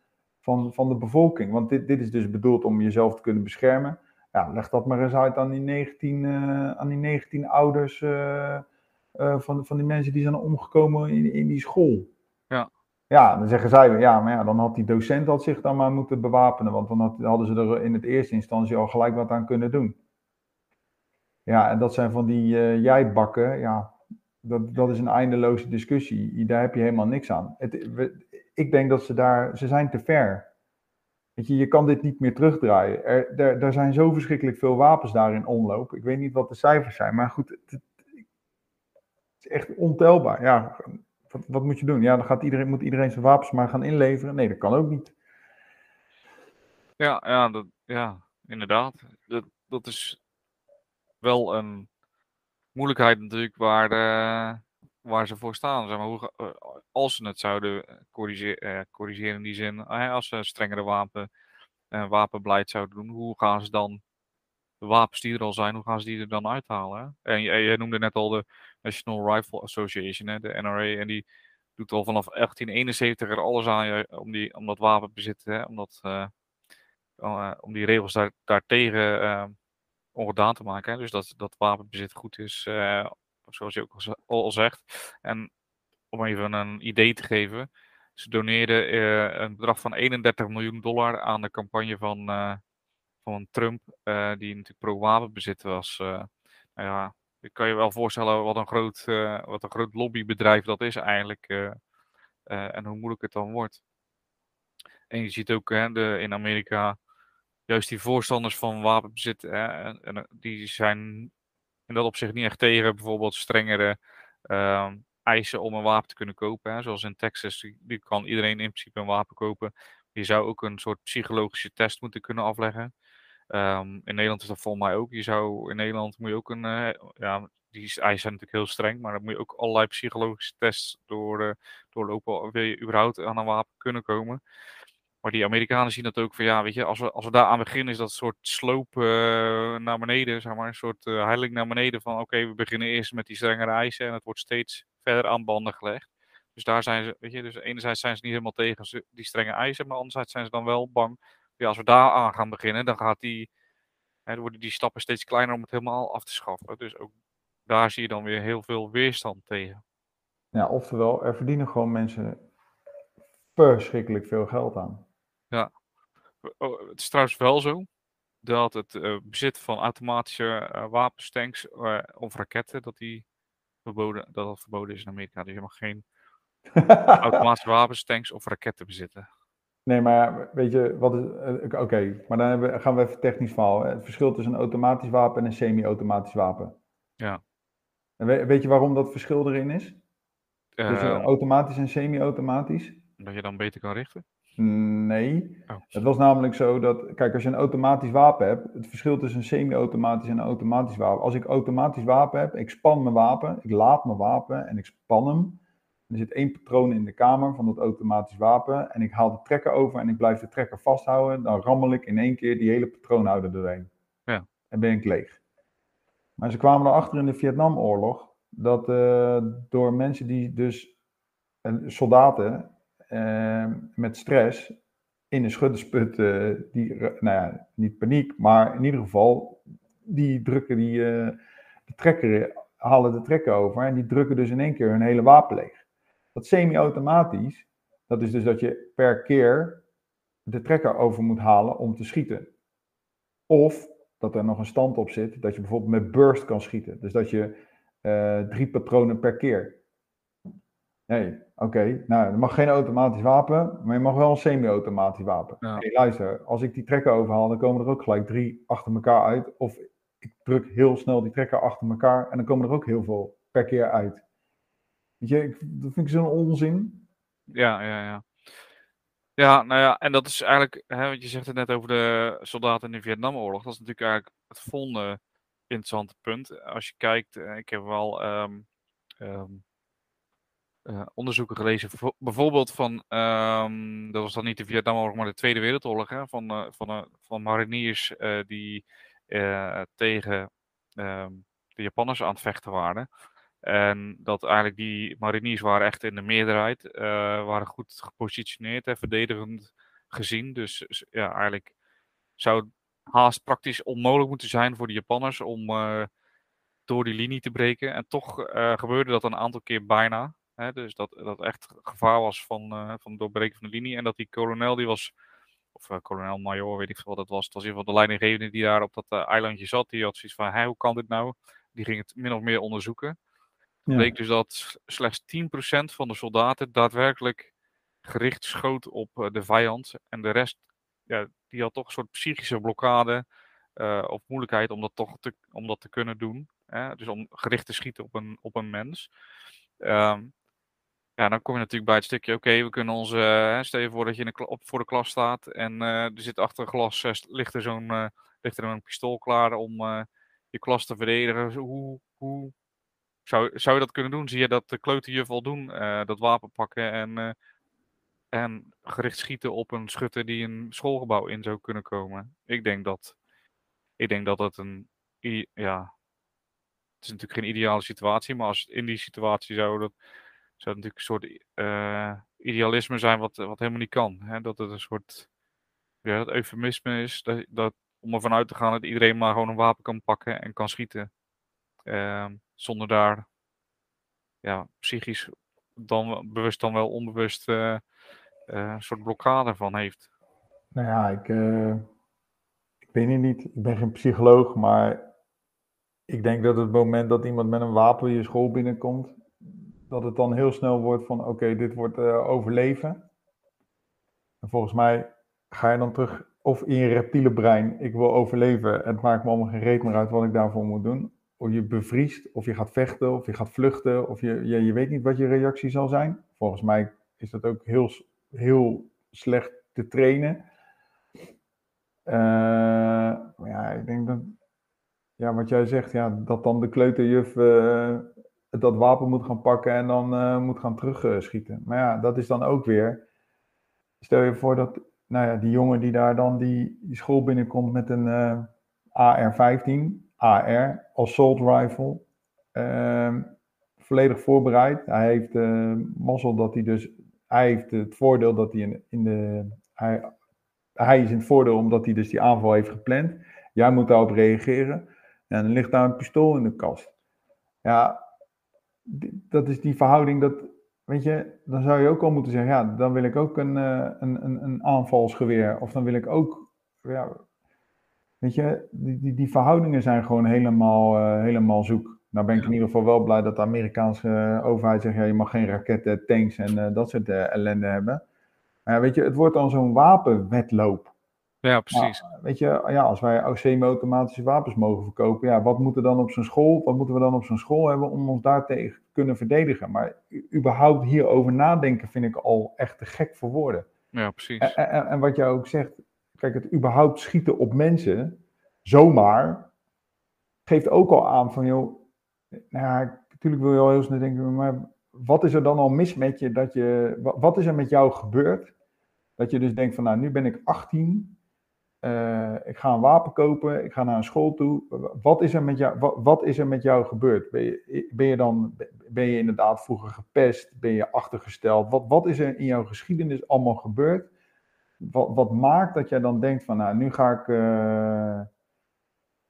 Speaker 2: van, van de bevolking. Want dit, dit is dus bedoeld om jezelf te kunnen beschermen. Ja, leg dat maar eens uit aan die 19, uh, aan die 19 ouders uh, uh, van, van die mensen die zijn omgekomen in, in die school.
Speaker 1: Ja.
Speaker 2: Ja, dan zeggen zij, ja, maar ja, dan had die docent had zich dan maar moeten bewapenen, want dan had, hadden ze er in het eerste instantie al gelijk wat aan kunnen doen. Ja, en dat zijn van die jijbakken, ja, dat, dat is een eindeloze discussie. Daar heb je helemaal niks aan. Het, ik denk dat ze daar, ze zijn te ver. Weet je, je kan dit niet meer terugdraaien. Er, er, er zijn zo verschrikkelijk veel wapens daar in omloop. Ik weet niet wat de cijfers zijn, maar goed, het, het is echt ontelbaar. Ja, wat, wat, moet je doen? Ja, dan gaat iedereen, moet iedereen zijn wapens maar gaan inleveren. Nee, dat kan ook niet.
Speaker 1: Ja, ja, dat, ja inderdaad. Dat, dat is wel een moeilijkheid natuurlijk waar, de, waar ze voor staan. Zeg maar, hoe, eh, als ze het zouden eh, corrigeren, eh, corrigeren in die zin, als ze strengere wapen, wapenbeleid zouden doen, hoe gaan ze dan de wapens die er al zijn, hoe gaan ze die er dan uithalen? En je, noemde net al de National Rifle Association, hè, de NRA, en die doet al vanaf 1871 er alles aan om, die, om dat wapenbezit, hè, om, dat, om die regels daar, daartegen ongedaan te maken. Dus dat, dat wapenbezit goed is, uh, zoals je ook al, zegt. En om even een idee te geven. Ze doneerden uh, een bedrag van 31 miljoen dollar aan de campagne van, uh, van Trump, die natuurlijk pro-wapenbezit was. nou ja, je kan je wel voorstellen wat een groot, wat een groot lobbybedrijf dat is eigenlijk. en hoe moeilijk het dan wordt. En je ziet ook hè, in Amerika juist die voorstanders van wapenbezit, hè, en, en, die zijn in dat opzicht niet echt tegen bijvoorbeeld strengere uh, eisen om een wapen te kunnen kopen. Zoals in Texas, die, kan iedereen in principe een wapen kopen. Je zou ook een soort psychologische test moeten kunnen afleggen. Um, in Nederland is dat volgens mij ook. Je zou in Nederland moet je ook een, uh, ja, die eisen zijn natuurlijk heel streng, maar dan moet je ook allerlei psychologische tests door, uh, doorlopen. Wil je überhaupt aan een wapen kunnen komen? Maar die Amerikanen zien dat ook van ja, weet je, als we, als we daar aan beginnen, is dat een soort sloop uh, naar beneden, zeg maar, een soort uh, heiling naar beneden van oké, we beginnen eerst met die strengere eisen en het wordt steeds verder aan banden gelegd. Dus daar zijn ze, weet je, dus enerzijds zijn ze niet helemaal tegen die strenge eisen, maar anderzijds zijn ze dan wel bang. Ja, als we daar aan gaan beginnen, dan gaat die, hè, dan worden die stappen steeds kleiner om het helemaal af te schaffen. Dus ook daar zie je dan weer heel veel weerstand tegen.
Speaker 2: Ja, oftewel, er verdienen gewoon mensen verschrikkelijk veel geld aan.
Speaker 1: Ja. Oh, het is trouwens wel zo dat het uh, bezit van automatische uh, wapenstanks uh, of raketten, dat, die verboden, dat dat verboden is in Amerika. Dus je mag geen automatische wapenstanks of raketten bezitten.
Speaker 2: Nee, maar weet je, wat is. Oké, okay, maar dan we, gaan we even technisch verhaal. Het verschil tussen een automatisch wapen en een semi-automatisch wapen.
Speaker 1: Ja.
Speaker 2: En weet, weet je waarom dat verschil erin is? Tussen ehm. automatisch en semi-automatisch?
Speaker 1: Dat je dan beter kan richten?
Speaker 2: Nee. Oh. Het was namelijk zo dat, kijk, als je een automatisch wapen hebt, het verschil tussen een semi-automatisch en een automatisch wapen. Als ik automatisch wapen heb, ik span mijn wapen, ik laat mijn wapen en ik span hem. Er zit één patroon in de kamer van dat automatisch wapen en ik haal de trekker over en ik blijf de trekker vasthouden. Dan rammel ik in één keer die hele patroonhouder doorheen.
Speaker 1: Ja.
Speaker 2: En ben ik leeg. Maar ze kwamen erachter in de Vietnamoorlog dat uh, door mensen die dus, soldaten uh, met stress in een schuddersput, uh, die, nou ja, niet paniek, maar in ieder geval, die drukken die, de trekker, halen de trekker over en die drukken dus in één keer hun hele wapen leeg. Dat semi-automatisch, dat is dus dat je per keer de trekker over moet halen om te schieten. Of dat er nog een stand op zit, dat je bijvoorbeeld met burst kan schieten. Dus dat je uh, drie patronen per keer. Nee, oké. Nou, er mag geen automatisch wapen, maar je mag wel een semi-automatisch wapen. Ja. Hey, luister, als ik die trekker overhaal, dan komen er ook gelijk drie achter elkaar uit. Of ik druk heel snel die trekker achter elkaar en dan komen er ook heel veel per keer uit. Weet je, ik, dat vind ik zo'n onzin.
Speaker 1: Ja, ja, ja. Ja, nou ja, en dat is eigenlijk, hè, want je zegt het net over de soldaten in de Vietnamoorlog. Dat is natuurlijk eigenlijk het volgende interessante punt. Als je kijkt, eh, ik heb wel um, um, uh, onderzoeken gelezen, bijvoorbeeld van, um, dat was dan niet de Vietnamoorlog, maar de Tweede Wereldoorlog, hè, van, uh, van, uh, van mariniers die tegen de Japanners aan het vechten waren. En dat eigenlijk die mariniers waren echt in de meerderheid, waren goed gepositioneerd en verdedigend gezien. Dus ja, eigenlijk zou het haast praktisch onmogelijk moeten zijn voor de Japanners om door die linie te breken. En toch gebeurde dat een aantal keer bijna. Hè, dus dat, dat echt gevaar was van, van het doorbreken van de linie. En dat die kolonel die was, of kolonel major, weet ik veel wat dat was. Het was in ieder geval de leidinggevende die daar op dat eilandje zat. Die had zoiets van, hoe kan dit nou? Die ging het min of meer onderzoeken. Bleek dus dat slechts 10% van de soldaten daadwerkelijk gericht schoot op uh, de vijand. En de rest, ja, die had toch een soort psychische blokkade uh, of moeilijkheid om dat toch te, om dat te kunnen doen. Hè? Dus om gericht te schieten op een, op een mens. Um, ja, dan kom je natuurlijk bij het stukje, oké, we kunnen onze, uh, stel je voor dat je in op, voor de klas staat en er zit achter een glas, ligt er zo'n ligt er een pistool klaar om je klas te verdedigen. Hoe, hoe zou, zou je dat kunnen doen? Zie je dat de kleuterjuf al doen? Dat wapen pakken en, en gericht schieten op een schutter die een schoolgebouw in zou kunnen komen? Ik denk dat, ik denk dat het een, ja, het is natuurlijk geen ideale situatie, maar als in die situatie zou dat, zou natuurlijk een soort uh, idealisme zijn wat, wat helemaal niet kan. Hè? Dat het een soort, ja, dat eufemisme is, dat, dat, om ervan uit te gaan dat iedereen maar gewoon een wapen kan pakken en kan schieten. Uh, zonder daar ja, psychisch dan bewust dan wel onbewust uh, uh, een soort blokkade van heeft.
Speaker 2: Nou ja, ik, ik weet niet. Ik ben geen psycholoog, maar ik denk dat het moment dat iemand met een wapen je school binnenkomt, dat het dan heel snel wordt van oké, dit wordt overleven. En volgens mij ga je dan terug of in je reptiele brein, ik wil overleven. Het maakt me allemaal geen reet meer uit wat ik daarvoor moet doen of je bevriest, of je gaat vechten, of je gaat vluchten, of je, je, je weet niet wat je reactie zal zijn. Volgens mij is dat ook heel, heel slecht te trainen. Uh, ja, ik denk dat, ja, wat jij zegt, ja, dat dan de kleuterjuf uh, dat wapen moet gaan pakken en dan uh, moet gaan terugschieten. maar ja, dat is dan ook weer, stel je voor dat, nou ja, die jongen die daar dan die, school binnenkomt met een AR-15, AR, assault rifle. Uh, volledig voorbereid. Hij heeft uh, mazzel dat hij dus. Hij heeft het voordeel dat hij in, in de. Hij, hij is in het voordeel omdat hij dus die aanval heeft gepland. Jij moet daarop reageren. En dan ligt daar een pistool in de kast. Ja, dat is die verhouding dat, weet je, dan zou je ook al moeten zeggen, ja, dan wil ik ook een, uh, een, een, een aanvalsgeweer. Of dan wil ik ook, ja, weet je, die, die, die verhoudingen zijn gewoon helemaal, uh, helemaal zoek. Nou ben ik in ieder geval wel blij dat de Amerikaanse overheid zegt, ja, je mag geen raketten, tanks en uh, dat soort ellende hebben. Maar weet je, het wordt dan zo'n wapenwetloop.
Speaker 1: Ja, precies.
Speaker 2: weet je, ja, als wij semi-automatische wapens mogen verkopen, ja, wat moeten dan op zo'n school, wat moeten we dan op zo'n school hebben om ons daartegen te kunnen verdedigen? Maar überhaupt hierover nadenken vind ik al echt te gek voor woorden.
Speaker 1: Ja, precies.
Speaker 2: En, en, en wat jij ook zegt, kijk, het überhaupt schieten op mensen, zomaar, geeft ook al aan van, joh, nou ja, natuurlijk wil je al heel snel denken, maar wat is er dan al mis met je, dat je, wat is er met jou gebeurd? Dat je dus denkt van, nou, nu ben ik 18, uh, ik ga een wapen kopen, ik ga naar een school toe. Wat is er met jou, wat, is er met jou gebeurd? Ben je, ben je dan ben je inderdaad vroeger gepest? Ben je achtergesteld? Wat, wat is er in jouw geschiedenis allemaal gebeurd? Wat, wat maakt dat jij dan denkt van, nou, nu ga ik, uh,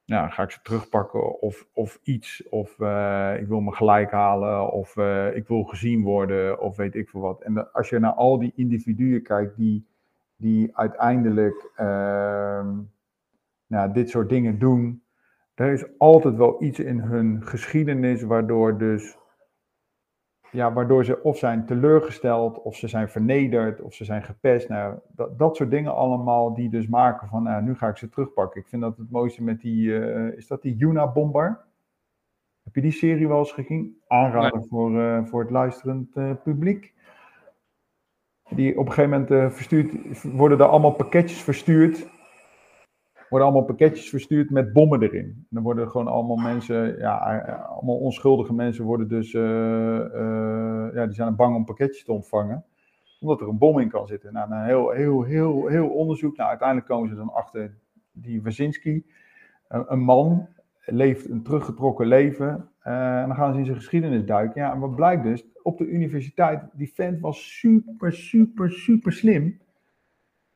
Speaker 2: nou, ga ik ze terugpakken of, of iets. Of uh, ik wil me gelijk halen of ik wil gezien worden of weet ik veel wat. En als je naar al die individuen kijkt die die uiteindelijk uh, nou, dit soort dingen doen. Er is altijd wel iets in hun geschiedenis waardoor dus ja, waardoor ze of zijn teleurgesteld, of ze zijn vernederd, of ze zijn gepest. Nou, dat, dat soort dingen allemaal die dus maken van, nou, nu ga ik ze terugpakken. Ik vind dat het mooiste met die, uh, is dat die Yuna Bomber? Heb je die serie wel eens gezien? Aanrader voor, uh, voor het luisterend uh, publiek. Die op een gegeven moment uh, verstuurd, worden er allemaal pakketjes verstuurd. Worden allemaal pakketjes verstuurd met bommen erin. Dan worden gewoon allemaal mensen, ja, eh, allemaal onschuldige mensen worden dus, ja, die zijn bang om pakketjes te ontvangen. Omdat er een bom in kan zitten. Nou, heel, heel, heel, heel onderzoek. Nou, uiteindelijk komen ze dan achter die Wazinski. een man leeft een teruggetrokken leven. Uh, en dan gaan ze in zijn geschiedenis duiken. Ja, en wat blijkt dus? Op de universiteit, die vent was super, super, super slim.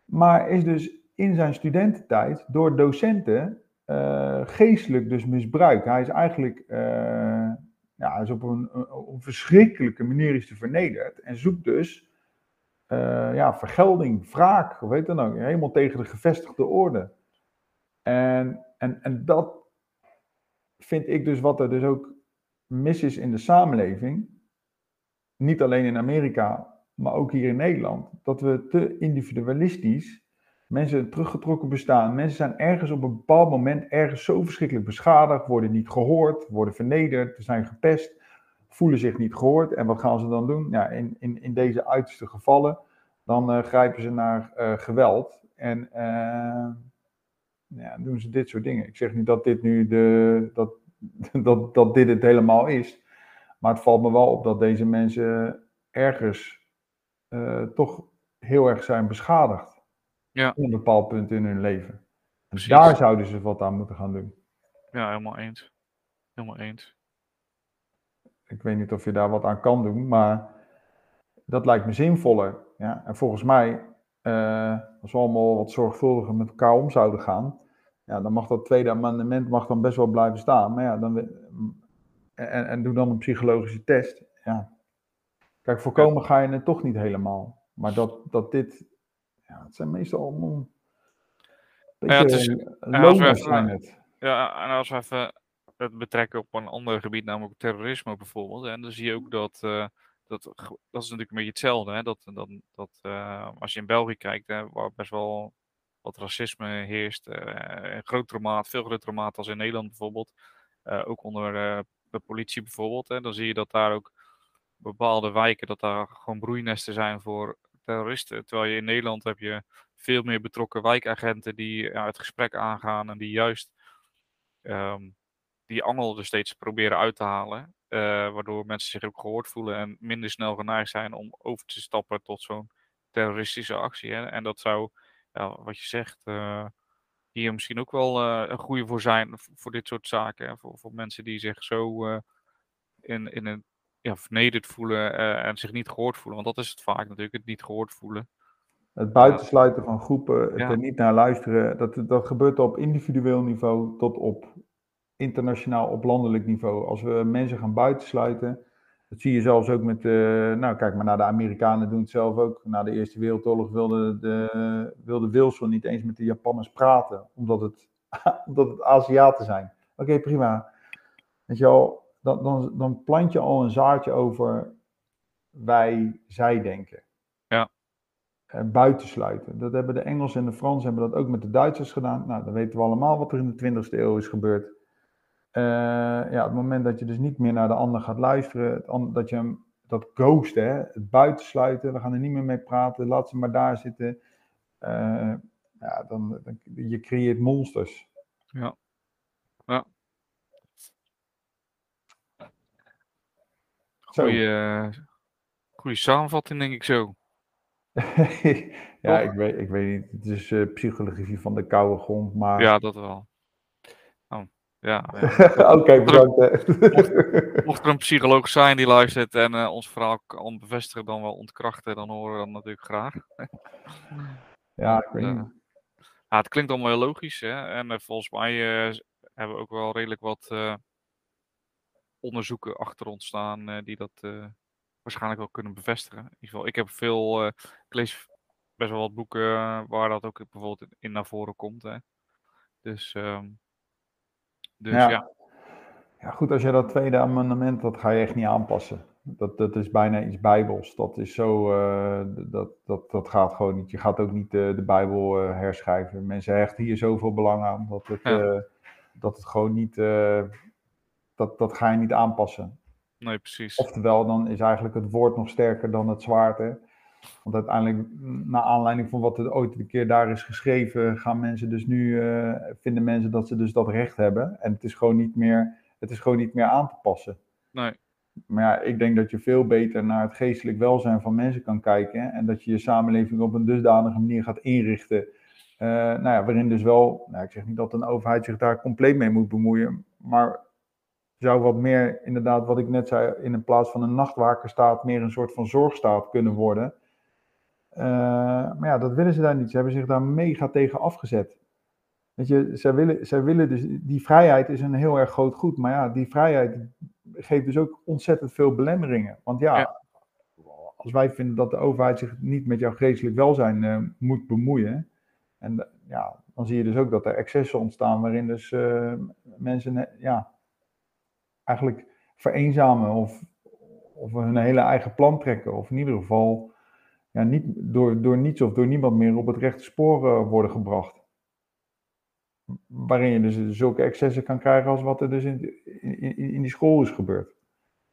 Speaker 2: Maar is dus in zijn studententijd door docenten uh, geestelijk dus misbruikt. Hij is eigenlijk uh, ja, is op een, een, verschrikkelijke manier is te vernederd. En zoekt dus ja, vergelding, wraak, hoe heet dat nou? Helemaal tegen de gevestigde orde. En, en, en dat vind ik dus wat er dus ook mis is in de samenleving, niet alleen in Amerika, maar ook hier in Nederland, dat we te individualistisch mensen teruggetrokken bestaan. Mensen zijn ergens op een bepaald moment ergens zo verschrikkelijk beschadigd, worden niet gehoord, worden vernederd, zijn gepest, voelen zich niet gehoord. En wat gaan ze dan doen? Ja, in, in, in deze uiterste gevallen, dan uh, grijpen ze naar uh, geweld en uh, ja, doen ze dit soort dingen. Ik zeg niet dat dit nu de, dat dat, dat dit het helemaal is. Maar het valt me wel op dat deze mensen ergens uh, toch heel erg zijn beschadigd.
Speaker 1: Ja.
Speaker 2: Op een bepaald punt in hun leven. Daar zouden ze wat aan moeten gaan doen.
Speaker 1: Ja, helemaal eens. Helemaal eens.
Speaker 2: Ik weet niet of je daar wat aan kan doen, maar dat lijkt me zinvoller. Ja? En volgens mij, uh, als we allemaal wat zorgvuldiger met elkaar om zouden gaan, ja, dan mag dat tweede amendement mag dan best wel blijven staan. Maar ja, dan, en, en doe dan een psychologische test. Ja. Kijk, voorkomen ga je het toch niet helemaal. Maar dat, dat dit, ja, het zijn meestal allemaal
Speaker 1: ja, het is, loners zijn het. Ja, en als we even het betrekken op een ander gebied, namelijk terrorisme bijvoorbeeld. En dan zie je ook dat, uh, dat, dat is natuurlijk een beetje hetzelfde. Hè? Dat, dat, uh, als je in België kijkt, hè, waar best wel wat racisme heerst. Uh, grotere maat, veel grotere maat als in Nederland bijvoorbeeld. Uh, ook onder uh, de politie bijvoorbeeld. Hè, dan zie je dat daar ook bepaalde wijken, dat daar gewoon broeinesten zijn voor terroristen. Terwijl je in Nederland heb je veel meer betrokken wijkagenten die ja, het gesprek aangaan en die juist um, die angel er steeds proberen uit te halen. Waardoor mensen zich ook gehoord voelen en minder snel geneigd zijn om over te stappen tot zo'n terroristische actie. Hè. En dat zou ja, wat je zegt, uh, hier misschien ook wel uh, een goede voor zijn voor dit soort zaken. Hè? Voor, voor mensen die zich zo in, in een ja, vernederd voelen en zich niet gehoord voelen. Want dat is het vaak natuurlijk, het niet gehoord voelen.
Speaker 2: Het buitensluiten van groepen, het ja. er niet naar luisteren, dat, dat gebeurt op individueel niveau tot op internationaal, op landelijk niveau. Als we mensen gaan buitensluiten, Dat zie je zelfs ook met, uh, nou kijk maar naar de Amerikanen doen het zelf ook. Na de Eerste Wereldoorlog wilde, de, wilde Wilson niet eens met de Japanners praten, omdat het, omdat het Aziaten zijn. Oké, prima. Weet je wel, dan, dan, dan plant je al een zaadje over wij, zij denken.
Speaker 1: Ja.
Speaker 2: En buitensluiten. Dat hebben de Engelsen en de Fransen hebben dat ook met de Duitsers gedaan. Nou, dan weten we allemaal wat er in de 20e eeuw is gebeurd. Uh, ja, het moment dat je dus niet meer naar de ander gaat luisteren, dat je hem, dat ghost, hè, het buitensluiten, we gaan er niet meer mee praten, laat ze maar daar zitten. Uh, ja, dan, dan, je creëert monsters.
Speaker 1: Ja. Ja. Goeie, uh, goeie samenvatting, denk ik zo.
Speaker 2: ja, ik weet, ik weet niet. Het is uh, psychologie van de koude grond, maar...
Speaker 1: Ja, dat wel. Oh, ja.
Speaker 2: Oké, bedankt.
Speaker 1: Mocht, mocht, er een psycholoog zijn die luistert en uh, ons verhaal kan bevestigen, dan wel ontkrachten, dan horen we dat natuurlijk graag.
Speaker 2: ja, ik weet.
Speaker 1: Ja, het klinkt allemaal heel logisch. Hè? En volgens mij hebben we ook wel redelijk wat onderzoeken achter ons staan die dat waarschijnlijk wel kunnen bevestigen. In ieder geval, ik heb veel, uh, ik lees best wel wat boeken uh, waar dat ook bijvoorbeeld in naar voren komt. Hè. Dus, um, dus ja. ja.
Speaker 2: ja. goed, als je dat tweede amendement, dat ga je echt niet aanpassen. Dat, dat is bijna iets bijbels. Dat is zo, uh, dat, dat, dat gaat gewoon niet. Je gaat ook niet de, de Bijbel herschrijven. Mensen hechten hier zoveel belang aan dat het, ja. dat het gewoon niet, dat, dat ga je niet aanpassen.
Speaker 1: Nee, precies.
Speaker 2: Oftewel, dan is eigenlijk het woord nog sterker dan het zwaard. Hè? Want uiteindelijk, naar aanleiding van wat er ooit een keer daar is geschreven, gaan mensen dus nu, uh, vinden mensen dat ze dus dat recht hebben. En het is gewoon niet meer, het is gewoon niet meer aan te passen.
Speaker 1: Nee.
Speaker 2: Maar ja, ik denk dat je veel beter naar het geestelijk welzijn van mensen kan kijken. En dat je je samenleving op een dusdanige manier gaat inrichten. Uh, nou ja, waarin dus wel, nou, ik zeg niet dat een overheid zich daar compleet mee moet bemoeien. Maar zou wat meer, inderdaad, wat ik net zei, in plaats van een nachtwakerstaat, meer een soort van zorgstaat kunnen worden. Uh, maar ja, dat willen ze daar niet. Ze hebben zich daar mega tegen afgezet. Weet je, zij willen, zij willen dus, die vrijheid is een heel erg groot goed, maar ja, die vrijheid geeft dus ook ontzettend veel belemmeringen. Want ja, ja. als wij vinden dat de overheid zich niet met jouw geestelijk welzijn uh, moet bemoeien, en ja, dan zie je dus ook dat er excessen ontstaan waarin dus uh, mensen, ja, eigenlijk vereenzamen of, of hun hele eigen plan trekken. Of in ieder geval ja, niet, door, door niets of door niemand meer op het rechte spoor uh, worden gebracht. Waarin je dus zulke excessen kan krijgen als wat er dus in, in, in die school is gebeurd.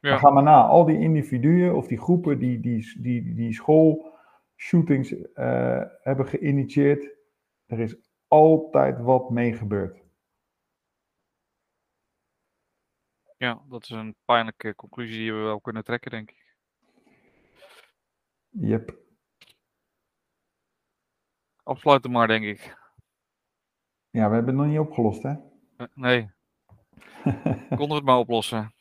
Speaker 2: Ja. Maar ga maar na, al die individuen of die groepen die die, die, die schoolshootings uh, hebben geïnitieerd, er is altijd wat mee gebeurd.
Speaker 1: Ja, dat is een pijnlijke conclusie die we wel kunnen trekken, denk ik.
Speaker 2: Yep.
Speaker 1: Afsluiten maar, denk ik.
Speaker 2: Ja, we hebben het nog niet opgelost, hè?
Speaker 1: Uh, nee. Konden we het maar oplossen?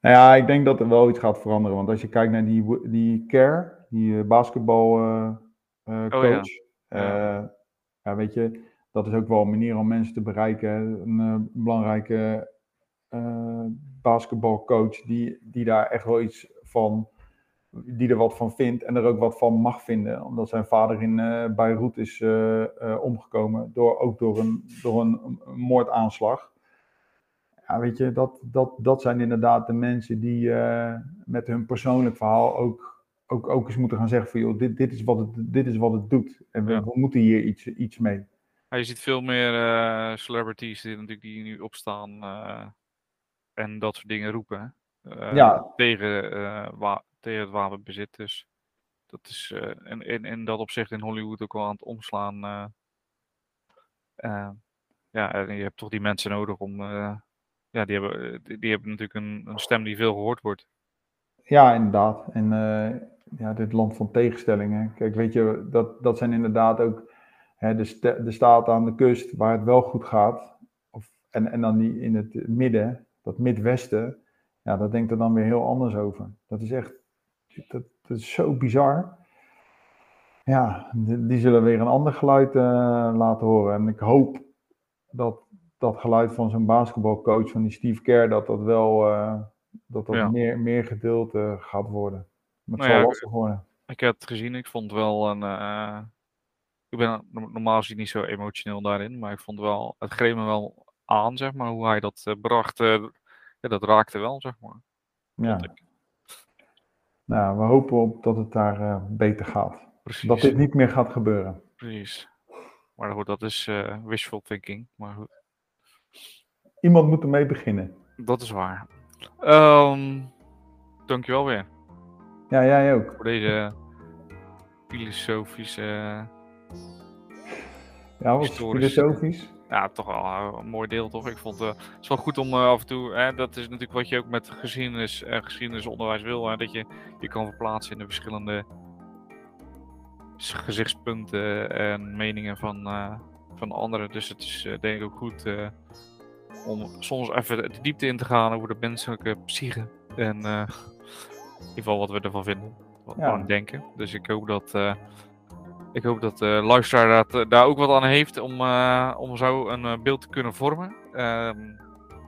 Speaker 2: Nou ja, ik denk dat er wel iets gaat veranderen. Want als je kijkt naar die, die Care, die basketbalcoach. Uh, uh, oh, ja. ja. ja. weet je, dat is ook wel een manier om mensen te bereiken. Een belangrijke basketbalcoach die, die daar echt wel iets van, die er wat van vindt en er ook wat van mag vinden. Omdat zijn vader in uh, Beirut is uh, omgekomen, door, ook door een, door een, een, moordaanslag. Ja, weet je, dat, dat, dat zijn inderdaad de mensen die met hun persoonlijk verhaal ook, ook, ook eens moeten gaan zeggen van joh, dit, dit, is, wat het, dit is wat het doet. En we, ja. we moeten hier iets, iets mee.
Speaker 1: Ja, je ziet veel meer celebrities die, natuurlijk, die nu opstaan en dat soort dingen roepen. Ja. tegen, tegen het wapenbezit. Dus dat is uh, in, in, in dat opzicht in Hollywood ook wel aan het omslaan. ja, en je hebt toch die mensen nodig om. ja, die hebben, die, die, hebben natuurlijk een, een, stem die veel gehoord wordt.
Speaker 2: Ja, inderdaad. En ja, dit land van tegenstellingen. Kijk, weet je, dat, dat zijn inderdaad ook hè, de, de staten aan de kust waar het wel goed gaat. Of, en, en dan die in het midden, dat Midwesten, ja, dat denkt er dan weer heel anders over. Dat is echt, dat, dat is zo bizar. Ja, die, die, zullen weer een ander geluid uh, laten horen. En ik hoop dat dat geluid van zo'n basketbalcoach, van die Steve Kerr, dat dat wel, uh, dat, dat
Speaker 1: Ja.
Speaker 2: meer, meer gedeeld eh, gaat worden. Maar het
Speaker 1: Nou
Speaker 2: zal
Speaker 1: ja,
Speaker 2: lastig worden.
Speaker 1: Ik heb het gezien, ik vond wel een. eh, ik ben no- normaal gezien niet zo emotioneel daarin, maar ik vond wel. Het greep me wel aan, zeg maar, hoe hij dat eh, bracht. eh, ja, dat raakte wel, zeg maar.
Speaker 2: Ja.
Speaker 1: ik.
Speaker 2: Nou, we hopen op dat het daar eh, beter gaat.
Speaker 1: Precies.
Speaker 2: Dat dit niet meer gaat gebeuren.
Speaker 1: Precies. Maar goed, dat is eh, wishful thinking. Maar goed,
Speaker 2: Iemand moet ermee beginnen.
Speaker 1: dat is waar. Ehm dankjewel weer
Speaker 2: Ja, jij ook.
Speaker 1: voor deze filosofische.
Speaker 2: Ja, was filosofisch.
Speaker 1: Ja, toch wel eh, een mooi deel, toch? Ik vond eh, het is wel goed om eh, af en toe. Hè, dat is natuurlijk wat je ook met geschiedenis en geschiedenisonderwijs wil. Hè, dat je je kan verplaatsen in de verschillende gezichtspunten en meningen van, van anderen. Dus het is denk ik ook goed om soms even de diepte in te gaan over de menselijke psyche. En in ieder geval wat we ervan vinden. Wat we
Speaker 2: Ja.
Speaker 1: aan denken. Dus ik hoop dat. Ik hoop dat de luisteraar dat, eh, daar ook wat aan heeft om, eh, om zo een eh, beeld te kunnen vormen. Ehm,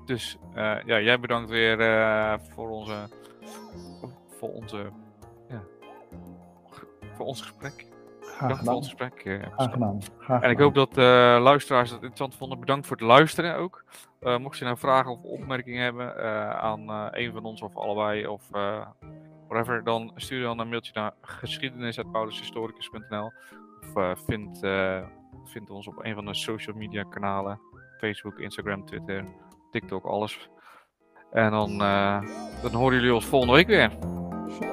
Speaker 1: dus ja, jij bedankt weer voor onze, voor onze, ja, voor ons gesprek.
Speaker 2: Graag
Speaker 1: Bedankt voor ons gesprek. eh,
Speaker 2: Graag gedaan. Graag
Speaker 1: En ik hoop dat de luisteraars het interessant vonden. Bedankt voor het luisteren ook. Mocht je nou vragen of opmerkingen hebben aan een van ons of allebei of whatever, dan stuur dan een mailtje naar geschiedenis.paulushistoricus.nl of eh, vind, eh, vind ons op een van de social media kanalen. Facebook, Instagram, Twitter, TikTok, alles. En dan, eh, dan horen jullie ons volgende week weer.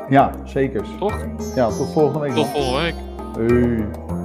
Speaker 2: Ja, zeker.
Speaker 1: Toch?
Speaker 2: Ja, tot volgende week.
Speaker 1: Tot volgende week.
Speaker 2: Hey.